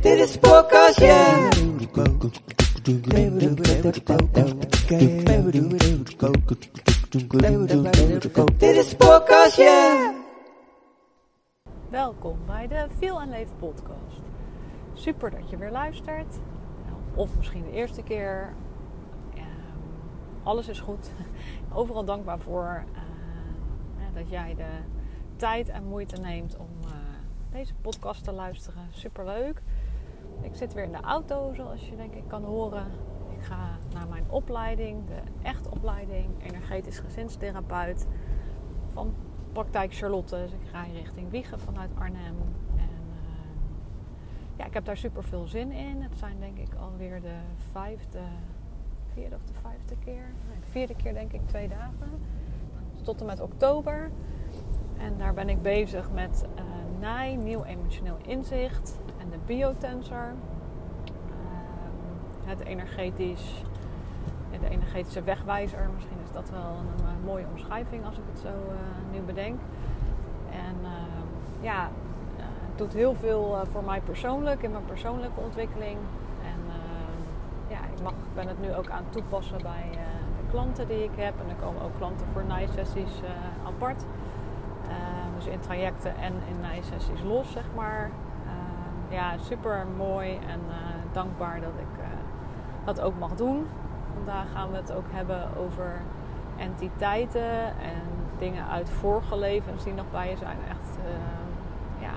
Dit is podcast. Dit is podcast. Welkom bij de Feel en Leef podcast. Super dat je weer luistert. Of misschien de eerste keer. Alles is goed. Overal dankbaar voor eh, dat jij de tijd en moeite neemt om eh, deze podcast te luisteren. Super leuk. Ik zit weer in de auto, zoals je denk ik kan horen. Ik ga naar mijn opleiding, de echt opleiding, energetisch gezinstherapeut van praktijk Charlotte. Dus ik rij richting Wiegen vanuit Arnhem. En uh, ja, ik heb daar super veel zin in. Het zijn denk ik alweer de vijfde, vierde of de vijfde keer. De vierde keer denk ik twee dagen. Tot en met oktober. En daar ben ik bezig met uh, NAI, Nieuw Emotioneel Inzicht. En de Biotensor. Uh, het energetisch de energetische wegwijzer. Misschien is dat wel een, mooie omschrijving als ik het zo uh, nu bedenk. En uh, ja, uh, het doet heel veel voor mij persoonlijk, in mijn persoonlijke ontwikkeling. Mag, ben het nu ook aan het toepassen bij de klanten die ik heb. En er komen ook klanten voor naaisessies apart. dus in trajecten en in naaisessies los, zeg maar. ja, super mooi en dankbaar dat ik dat ook mag doen. Vandaag gaan we het ook hebben over entiteiten en dingen uit vorige levens die nog bij je zijn. Echt ja,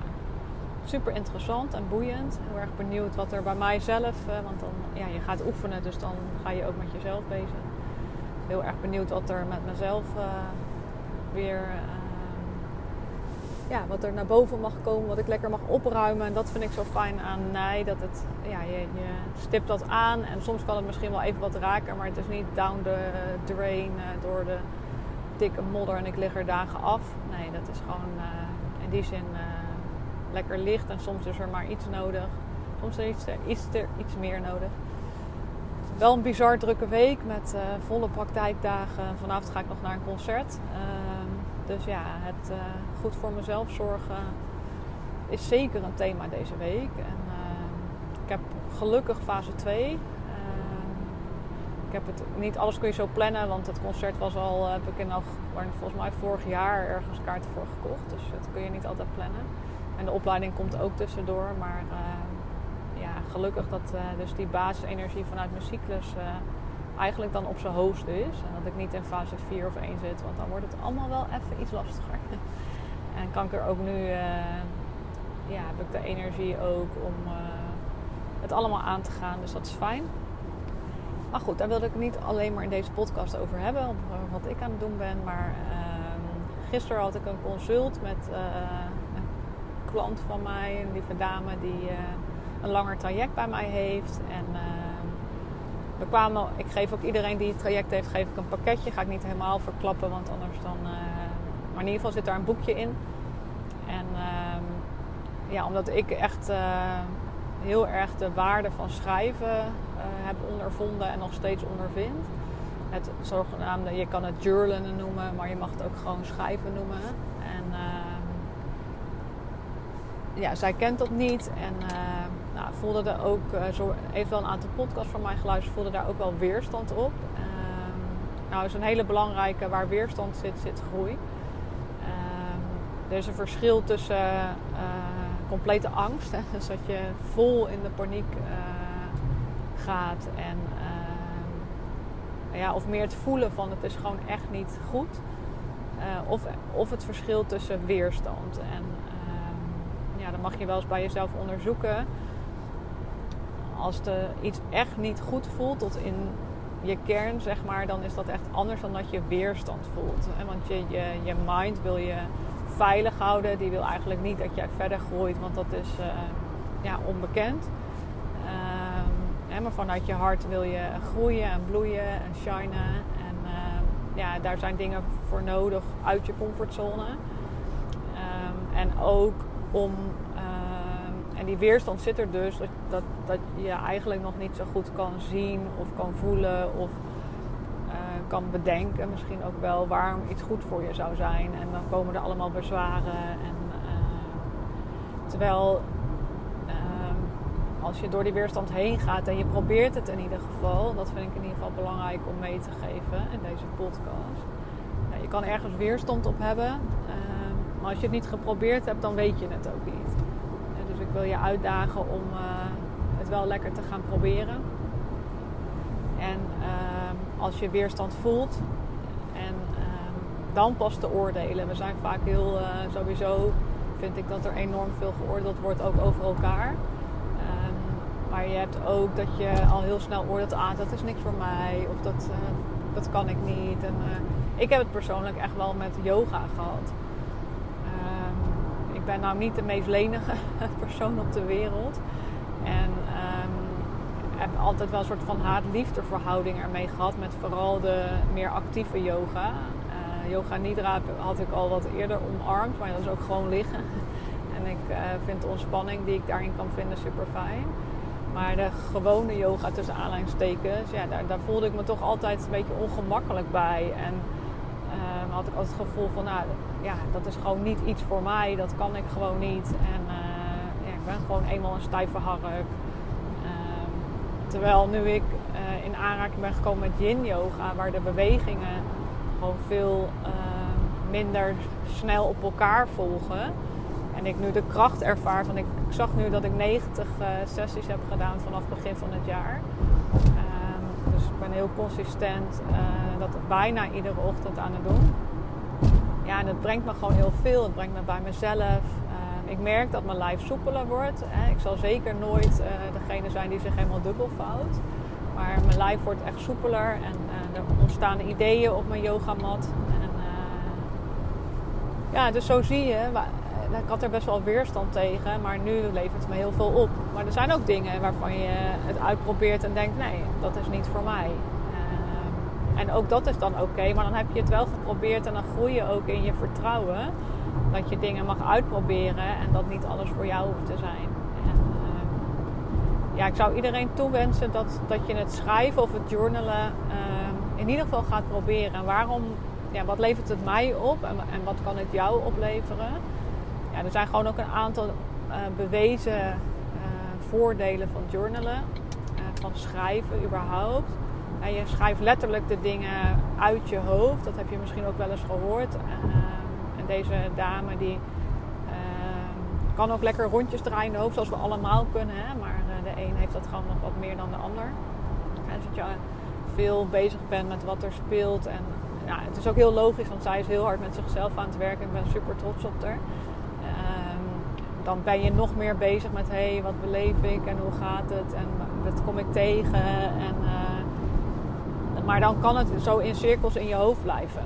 super interessant en boeiend. Heel erg benieuwd wat er bij mijzelf, uh, want dan, ja, je gaat oefenen, dus dan ga je ook met jezelf bezig. Heel erg benieuwd wat er met mezelf uh, weer ja, wat er naar boven mag komen, wat ik lekker mag opruimen. En dat vind ik zo fijn aan Nij. Dat het, ja, je, je stipt dat aan en soms kan het misschien wel even wat raken, maar het is niet down the drain door de dikke modder en ik lig er dagen af. Nee, dat is gewoon in die zin lekker licht en soms is er maar iets nodig. Soms is er iets, meer nodig. Wel een bizar drukke week met volle praktijkdagen. Vanavond ga ik nog naar een concert. Ehm, dus ja, het uh, goed voor mezelf zorgen is zeker een thema deze week. En, uh, ik heb gelukkig fase 2. Uh, ik heb het, niet alles kun je zo plannen, want het concert was al, heb ik in, volgens mij vorig jaar ergens kaarten voor gekocht. Dus dat kun je niet altijd plannen. En de opleiding komt ook tussendoor. Maar ja, gelukkig dat dus die basisenergie vanuit mijn cyclus eigenlijk dan op zijn hoogste is. En dat ik niet in fase 4 of 1 zit, want dan wordt het allemaal wel even iets lastiger. en kan ik er ook nu, ja, heb ik de energie ook om het allemaal aan te gaan. Dus dat is fijn. Maar goed, daar wilde ik niet alleen maar in deze podcast over hebben, wat ik aan het doen ben. Maar uh, gisteren had ik een consult met klant van mij, een lieve dame die een langer traject bij mij heeft. En we kwamen, ik geef ook iedereen die het traject heeft, geef ik een pakketje. Ga ik niet helemaal verklappen, want anders dan. Uh, maar in ieder geval zit daar een boekje in. En uh, ja, omdat ik echt heel erg de waarde van schrijven heb ondervonden en nog steeds ondervind. Het zogenaamde, je kan het journalen noemen, maar je mag het ook gewoon schrijven noemen. En ehm, ja, zij kent dat niet. En ehm, nou, voelde er ook, uh, zo, heeft wel een aantal podcasts van mij geluisterd, voelde daar ook wel weerstand op. Um, nou, is een hele belangrijke, waar weerstand zit, zit groei. Um, er is een verschil tussen uh, complete angst, hè, dus dat je vol in de paniek gaat en ja, of meer het voelen van het is gewoon echt niet goed. of, of het verschil tussen weerstand. En ja, dan mag je wel eens bij jezelf onderzoeken als de iets echt niet goed voelt, tot in je kern, zeg maar, dan is dat echt anders dan dat je weerstand voelt. Want je, je, mind wil je veilig houden. Die wil eigenlijk niet dat jij verder groeit, want dat is uh, ja, onbekend. Um, maar vanuit je hart wil je groeien en bloeien en shinen. En uh, ja, daar zijn dingen voor nodig uit je comfortzone. Um, en ook om en die weerstand zit er dus dat, dat, dat je eigenlijk nog niet zo goed kan zien of kan voelen of uh, kan bedenken, misschien ook wel waarom iets goed voor je zou zijn. En dan komen er allemaal bezwaren. En, uh, terwijl ehm, als je door die weerstand heen gaat en je probeert het in ieder geval, dat vind ik in ieder geval belangrijk om mee te geven in deze podcast. Nou, je kan ergens weerstand op hebben, ehm, maar als je het niet geprobeerd hebt, dan weet je het ook niet. dus ik wil je uitdagen om uh, het wel lekker te gaan proberen. En ehm, als je weerstand voelt, en ehm, dan pas te oordelen. We zijn vaak heel, sowieso vind ik dat er enorm veel geoordeeld wordt, ook over elkaar. Um, maar je hebt ook dat je al heel snel oordeelt, ah, dat is niks voor mij, of dat, dat kan ik niet. En, ik heb het persoonlijk echt wel met yoga gehad. Ben nou niet de meest lenige persoon op de wereld. En heb altijd wel een soort van haat-liefde verhouding ermee gehad. Met vooral de meer actieve yoga. Uh, yoga Nidra had ik al wat eerder omarmd. Maar dat is ook gewoon liggen. En ik uh, vind de ontspanning die ik daarin kan vinden super fijn. Maar de gewone yoga tussen aanleidingstekens, ja, daar, daar, voelde ik me toch altijd een beetje ongemakkelijk bij. En had ik altijd het gevoel van, nou ja, dat is gewoon niet iets voor mij. Dat kan ik gewoon niet. En ja, ik ben gewoon eenmaal een stijve hark. Terwijl nu ik uh, in aanraking ben gekomen met yin yoga, waar de bewegingen gewoon veel uh, minder snel op elkaar volgen. En ik nu de kracht ervaar van ik, zag nu dat ik 90 uh, eh, sessies heb gedaan vanaf begin van het jaar. Um, dus ik ben heel consistent dat bijna iedere ochtend aan het doen. Ja, en het brengt me gewoon heel veel. Het brengt me bij mezelf. Ik merk dat mijn lijf soepeler wordt. Ik zal zeker nooit eh, degene zijn die zich helemaal dubbel vouwt. Maar mijn lijf wordt echt soepeler en eh, er ontstaan ideeën op mijn yogamat. En, uh, ja, dus zo zie je, ik had er best wel weerstand tegen, maar nu levert het me heel veel op. Maar er zijn ook dingen waarvan je het uitprobeert en denkt: nee, dat is niet voor mij. en ook dat is dan oké, maar dan heb je het wel geprobeerd en dan groei je ook in je vertrouwen dat je dingen mag uitproberen en dat niet alles voor jou hoeft te zijn. En, uh, ja, ik zou iedereen toewensen dat, dat je het schrijven of het journalen uh, in ieder geval gaat proberen. En waarom, ja, wat levert het mij op en, en wat kan het jou opleveren? Ja, er zijn gewoon ook een aantal uh, bewezen voordelen van journalen, van schrijven überhaupt. En je schrijft letterlijk de dingen uit je hoofd. Dat heb je misschien ook wel eens gehoord deze dame die kan ook lekker rondjes draaien in de hoofd, zoals we allemaal kunnen. Hè? Maar eh, de een heeft dat gewoon nog wat meer dan de ander. En dat je veel bezig bent met wat er speelt. En ja, het is ook heel logisch, want zij is heel hard met zichzelf aan het werken. Ik ben super trots op haar. Dan ben je nog meer bezig met hé, wat beleef ik en hoe gaat het en dat kom ik tegen. En, uh, maar dan kan het zo in cirkels in je hoofd blijven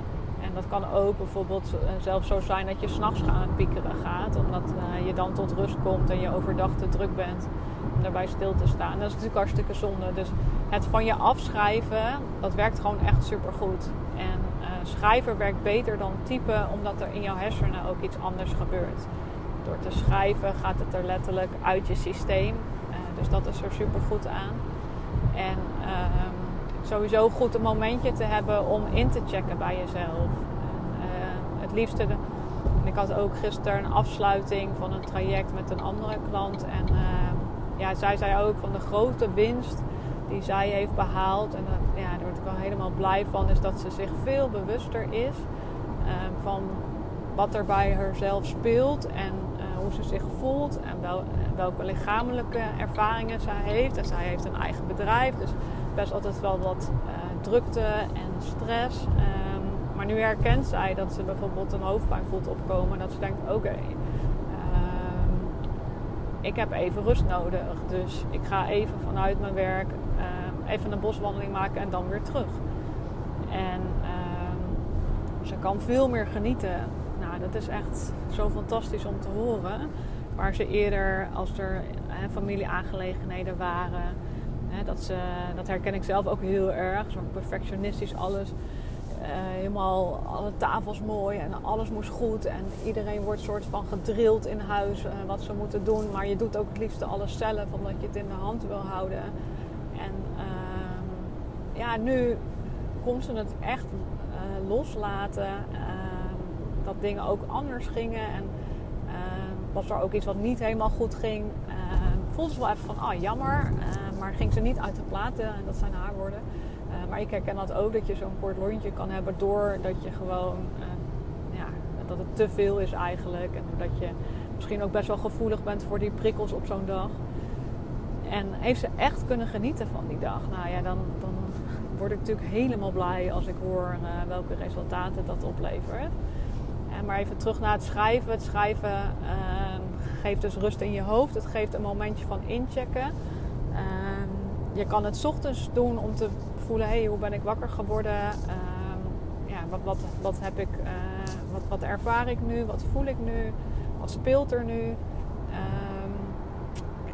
dat kan ook bijvoorbeeld eh, zelfs zo zijn dat je s'nachts aan het piekeren gaat. Omdat uh, je dan tot rust komt en je overdag te druk bent om daarbij stil te staan. Dat is natuurlijk hartstikke zonde. Dus het van je afschrijven, dat werkt gewoon echt super goed. En schrijven werkt beter dan typen, omdat er in jouw hersenen ook iets anders gebeurt. Door te schrijven gaat het er letterlijk uit je systeem. dus dat is er super goed aan. En ehm, sowieso goed een momentje te hebben om in te checken bij jezelf. Uh, het liefste, ik had ook gisteren een afsluiting van een traject met een andere klant. En uh, ja, zij zei ook van de grote winst die zij heeft behaald. En uh, ja, daar word ik wel helemaal blij van, is dat ze zich veel bewuster is van wat er bij haarzelf speelt. En hoe ze zich voelt en wel, welke lichamelijke ervaringen zij heeft. En zij heeft een eigen bedrijf, dus best altijd wel wat uh, drukte en stress. Um, maar nu herkent zij dat ze bijvoorbeeld een hoofdpijn voelt opkomen. Dat ze denkt, oké, um, ik heb even rust nodig. Dus ik ga even vanuit mijn werk uh, even een boswandeling maken en dan weer terug. En ze kan veel meer genieten. Nou, dat is echt zo fantastisch om te horen. Waar ze eerder, als er familieaangelegenheden waren, dat, ze, dat herken ik zelf ook heel erg. Zo perfectionistisch alles. Uh, helemaal alle tafels mooi en alles moest goed. En iedereen wordt soort van gedrild in huis uh, wat ze moeten doen. Maar je doet ook het liefste alles zelf omdat je het in de hand wil houden. En uh, ja, nu kon ze het echt eh, loslaten. Ehm, dat dingen ook anders gingen. En ehm, was er ook iets wat niet helemaal goed ging. Ehm, voelde ze wel even van, ah jammer. maar ging ze niet uit de platen. En dat zijn haar woorden. maar ik herken dat ook, dat je zo'n kort lontje kan hebben doordat je gewoon, ja, dat het te veel is eigenlijk. En dat je misschien ook best wel gevoelig bent voor die prikkels op zo'n dag. En heeft ze echt kunnen genieten van die dag? Nou ja, dan, dan word ik natuurlijk helemaal blij als ik hoor uh, welke resultaten dat oplevert. Maar even terug naar het schrijven. Het schrijven uh, geeft dus rust in je hoofd. Het geeft een momentje van inchecken. Ehm, je kan het ochtends doen om te voelen: hey, hoe ben ik wakker geworden? Ehm, ja, wat, wat, wat heb ik, eh, wat, wat ervaar ik nu? Wat voel ik nu? Wat speelt er nu? Ehm,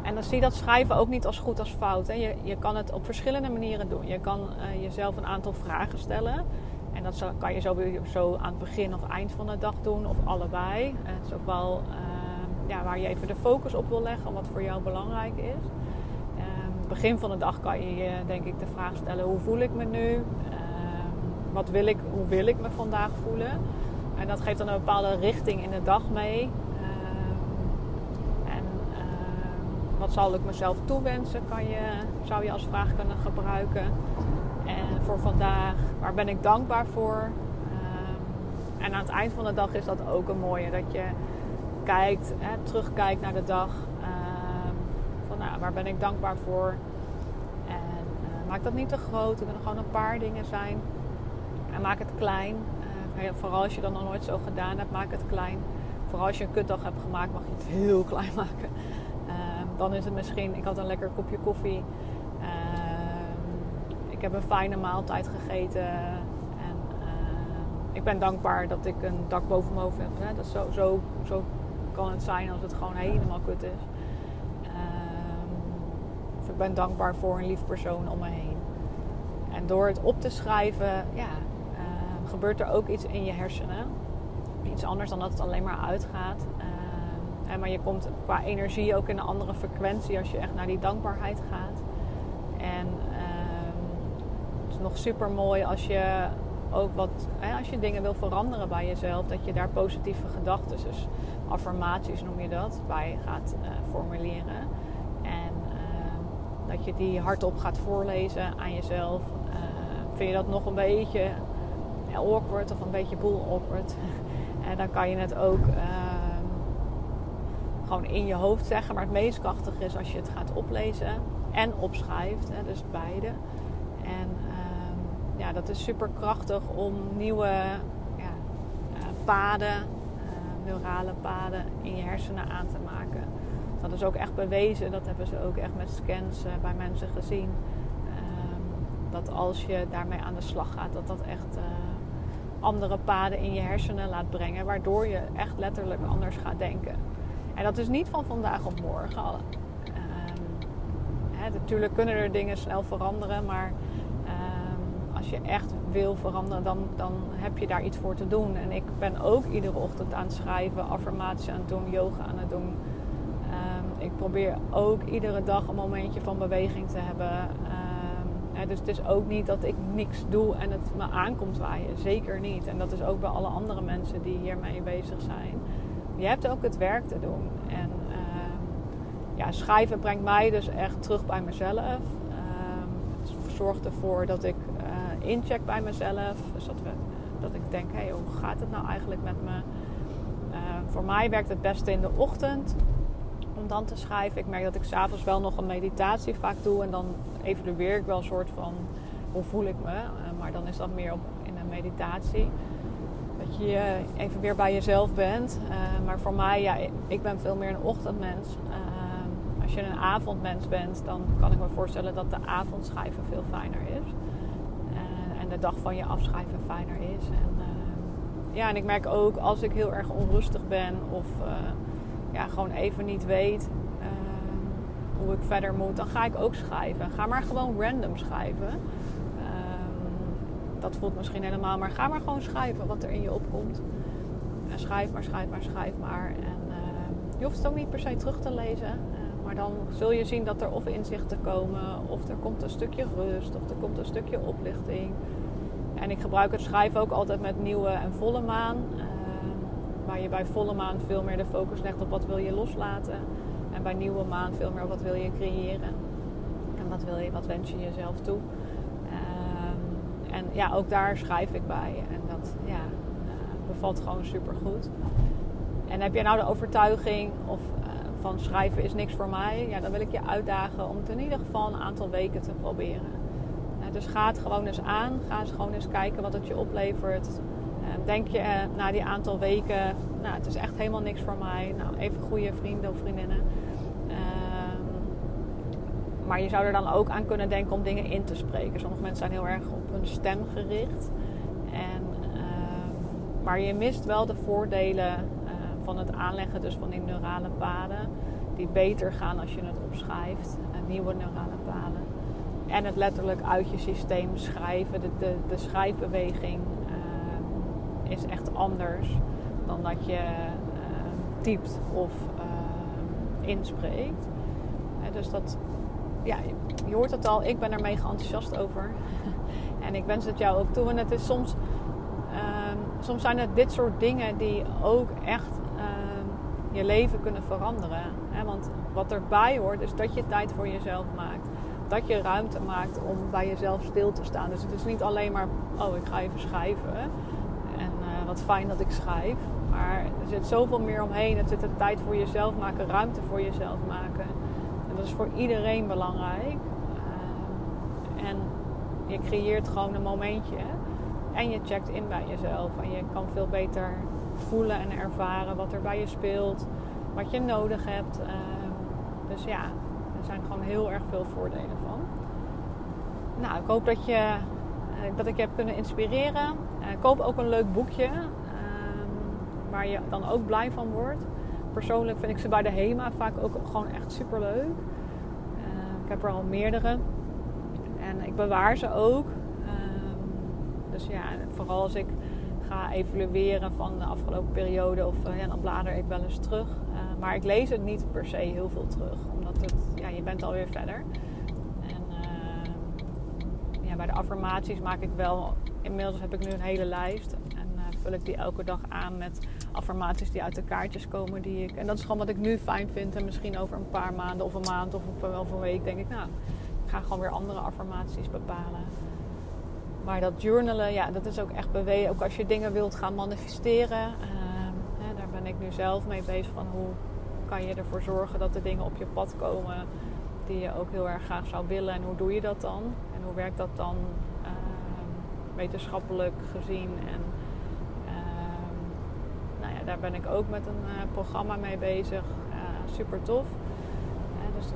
en dan zie je dat schrijven ook niet als goed als fout. Hè. Je, je kan het op verschillende manieren doen. Je kan uh, jezelf een aantal vragen stellen. En dat kan je sowieso aan het begin of eind van de dag doen, of allebei. het is ook wel uh, ja, waar je even de focus op wil leggen, wat voor jou belangrijk is. Uh, begin van de dag kan je je denk ik de vraag stellen: hoe voel ik me nu? Ehm, wat wil ik, hoe wil ik me vandaag voelen? En dat geeft dan een bepaalde richting in de dag mee. wat zal ik mezelf toewensen, kan je, zou je als vraag kunnen gebruiken. Voor vandaag, waar ben ik dankbaar voor? Ehm, en aan het eind van de dag is dat ook een mooie. Dat je kijkt, hè, terugkijkt naar de dag. Ehm, van nou, waar ben ik dankbaar voor? En uh, maak dat niet te groot. Het kunnen gewoon een paar dingen zijn. En maak het klein. Uh, vooral als je dat nog nooit zo gedaan hebt, maak het klein. Vooral als je een kutdag hebt gemaakt, mag je het heel klein maken dan is het misschien, ik had een lekker kopje koffie. Ehm, ik heb een fijne maaltijd gegeten. En ehm, ik ben dankbaar dat ik een dak boven mijn hoofd heb. Hè. Dat zo, zo, zo kan het zijn als het gewoon helemaal kut is. Ehm, of ik ben dankbaar voor een lief persoon om me heen. En door het op te schrijven, ja, gebeurt er ook iets in je hersenen. Iets anders dan dat het alleen maar uitgaat maar je komt qua energie ook in een andere frequentie als je echt naar die dankbaarheid gaat. En ehm, nog super mooi als je ook wat, hè, als je dingen wil veranderen bij jezelf, dat je daar positieve gedachten, dus affirmaties noem je dat, bij gaat uh, formuleren. En ehm, dat je die hardop gaat voorlezen aan jezelf. Uh, vind je dat nog een beetje awkward of een beetje boel awkward? en dan kan je het ook. Uh, gewoon in je hoofd zeggen. Maar het meest krachtig is als je het gaat oplezen en opschrijft. Hè, dus beide. En ehm, dat is super krachtig om nieuwe ja, uh, paden, uh, neurale paden in je hersenen aan te maken. Dat is ook echt bewezen. Dat hebben ze ook echt met scans uh, bij mensen gezien. Um, dat als je daarmee aan de slag gaat, dat dat echt andere paden in je hersenen laat brengen. Waardoor je echt letterlijk anders gaat denken. En dat is niet van vandaag op morgen. Um, hè, natuurlijk kunnen er dingen snel veranderen, maar als je echt wil veranderen, dan, dan heb je daar iets voor te doen. En ik ben ook iedere ochtend aan het schrijven, affirmaties aan het doen, yoga aan het doen. Um, ik probeer ook iedere dag een momentje van beweging te hebben. Hè, dus het is ook niet dat ik niks doe en het me aankomt waaien. Zeker niet. En dat is ook bij alle andere mensen die hiermee bezig zijn je hebt ook het werk te doen. En ehm, ja, schrijven brengt mij dus echt terug bij mezelf. Zorgt ervoor dat ik incheck bij mezelf. Dus dat, ik denk, hoe gaat het nou eigenlijk met me? Ehm, voor mij werkt het beste in de ochtend om dan te schrijven. Ik merk dat ik s'avonds wel nog een meditatie vaak doe. En dan evalueer ik wel een soort van, hoe voel ik me? maar dan is dat meer op, in een meditatie dat je even weer bij jezelf bent. Uh, maar voor mij, ja, ik ben veel meer een ochtendmens. Uh, als je een avondmens bent, dan kan ik me voorstellen dat de avondschrijven veel fijner is. Dag van je afschrijven fijner is. En, ja, en ik merk ook als ik heel erg onrustig ben of ja, gewoon even niet weet hoe ik verder moet, dan ga ik ook schrijven. Ga maar gewoon random schrijven dat voelt misschien helemaal. Maar ga maar gewoon schrijven wat er in je opkomt. Schrijf maar, schrijf maar, schrijf maar. En je hoeft het ook niet per se terug te lezen. Maar dan zul je zien dat er of inzichten komen, of er komt een stukje rust, of er komt een stukje oplichting. En ik gebruik het schrijven ook altijd met nieuwe en volle maan. Uh, waar je bij volle maan veel meer de focus legt op wat wil je loslaten. En bij nieuwe maan veel meer op wat wil je creëren. En wat, wil je, wat wens je jezelf toe. Uh, en ja, ook daar schrijf ik bij. En dat ja, uh, bevalt gewoon super goed. En heb jij nou de overtuiging of van schrijven is niks voor mij, ja, dan wil ik je uitdagen om het in ieder geval een aantal weken te proberen. Dus ga het gewoon eens aan. Ga eens gewoon eens kijken wat het je oplevert. denk je eh, na die aantal weken, nou, het is echt helemaal niks voor mij. Nou, even goede vrienden of vriendinnen. Ehm, maar je zou er dan ook aan kunnen denken om dingen in te spreken. Sommige mensen zijn heel erg op hun stem gericht. En, ehm, maar je mist wel de voordelen van het aanleggen dus van die neurale paden. Die beter gaan als je het opschrijft. Nieuwe neurale paden. En het letterlijk uit je systeem schrijven. De, de, de schrijfbeweging uh, is echt anders dan dat je uh, typt of uh, inspreekt. dus dat, ja, je hoort het al, ik ben er mega enthousiast over. en ik wens het jou ook toe. En het is soms, ehm, soms zijn het dit soort dingen die ook echt je leven kunnen veranderen. Want wat erbij hoort is dat je tijd voor jezelf maakt. Dat je ruimte maakt om bij jezelf stil te staan. Dus het is niet alleen maar, oh ik ga even schrijven. En uh, wat fijn dat ik schrijf. Maar er zit zoveel meer omheen. Het zit de tijd voor jezelf maken, ruimte voor jezelf maken. En dat is voor iedereen belangrijk. Uh, en je creëert gewoon een momentje. En je checkt in bij jezelf. En je kan veel beter voelen en ervaren wat er bij je speelt, wat je nodig hebt. Ehm, dus ja, er zijn gewoon heel erg veel voordelen van. Nou, ik hoop dat, je, eh, dat ik je heb kunnen inspireren. Uh, koop ook een leuk boekje ehm, waar je dan ook blij van wordt. Persoonlijk vind ik ze bij de HEMA vaak ook gewoon echt super leuk. Uh, ik heb er al meerdere. En ik bewaar ze ook. dus ja, vooral als ik ga evalueren van de afgelopen periode. Of uh, ja, dan blader ik wel eens terug. Maar ik lees het niet per se heel veel terug. Omdat het, ja, je bent alweer verder. En uh, ja, bij de affirmaties maak ik wel... Inmiddels heb ik nu een hele lijst. En vul ik die elke dag aan met affirmaties die uit de kaartjes komen. Die ik, en dat is gewoon wat ik nu fijn vind. En misschien over een paar maanden of een maand of wel een week denk ik... Nou, ik ga gewoon weer andere affirmaties bepalen. Maar dat journalen, ja, dat is ook echt bewezen. Ook als je dingen wilt gaan manifesteren. Hè, daar ben ik nu zelf mee bezig. Van hoe kan je ervoor zorgen dat de dingen op je pad komen die je ook heel erg graag zou willen. En hoe doe je dat dan? En hoe werkt dat dan uh, wetenschappelijk gezien? En ehm, nou ja, daar ben ik ook met een uh, programma mee bezig. super tof. dus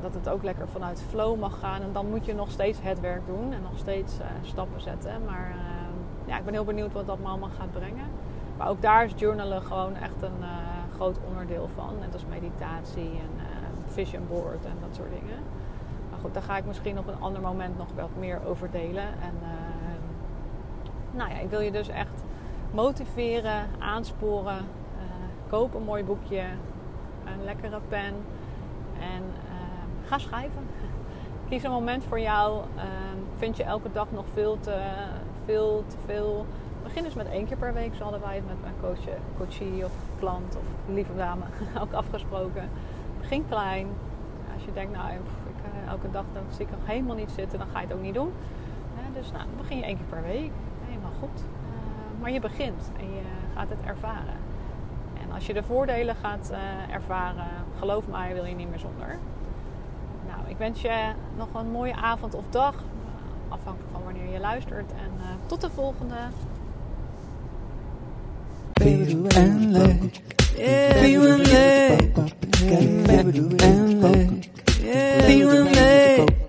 dat het ook lekker vanuit flow mag gaan. En dan moet je nog steeds het werk doen en nog steeds stappen zetten. Maar ja, ik ben heel benieuwd wat dat allemaal gaat brengen. Maar ook daar is journalen gewoon echt een groot onderdeel van. Net als meditatie en vision board en dat soort dingen. Maar goed, daar ga ik misschien op een ander moment nog wat meer over delen. En nou ja, ik wil je dus echt motiveren, aansporen. koop een mooi boekje, een lekkere pen. En ga schrijven. Kies een moment voor jou. Ehm, vind je elke dag nog veel te, veel te veel? Begin eens met één keer per week. Zo hadden wij het met mijn coach, coachie of klant of lieve dame ook afgesproken. Begin klein. Als je denkt, nou, ik, uh, elke dag dan zie ik nog helemaal niet zitten, dan ga je het ook niet doen. dus nou, dan begin je één keer per week. Helemaal goed. Uh, maar je begint en je gaat het ervaren. En als je de voordelen gaat uh, ervaren, geloof mij, wil je niet meer zonder. Ik wens je nog een mooie avond of dag. Afhankelijk van wanneer je luistert. En tot de volgende. Baby and leg. We and leg. We and leg. We and leg.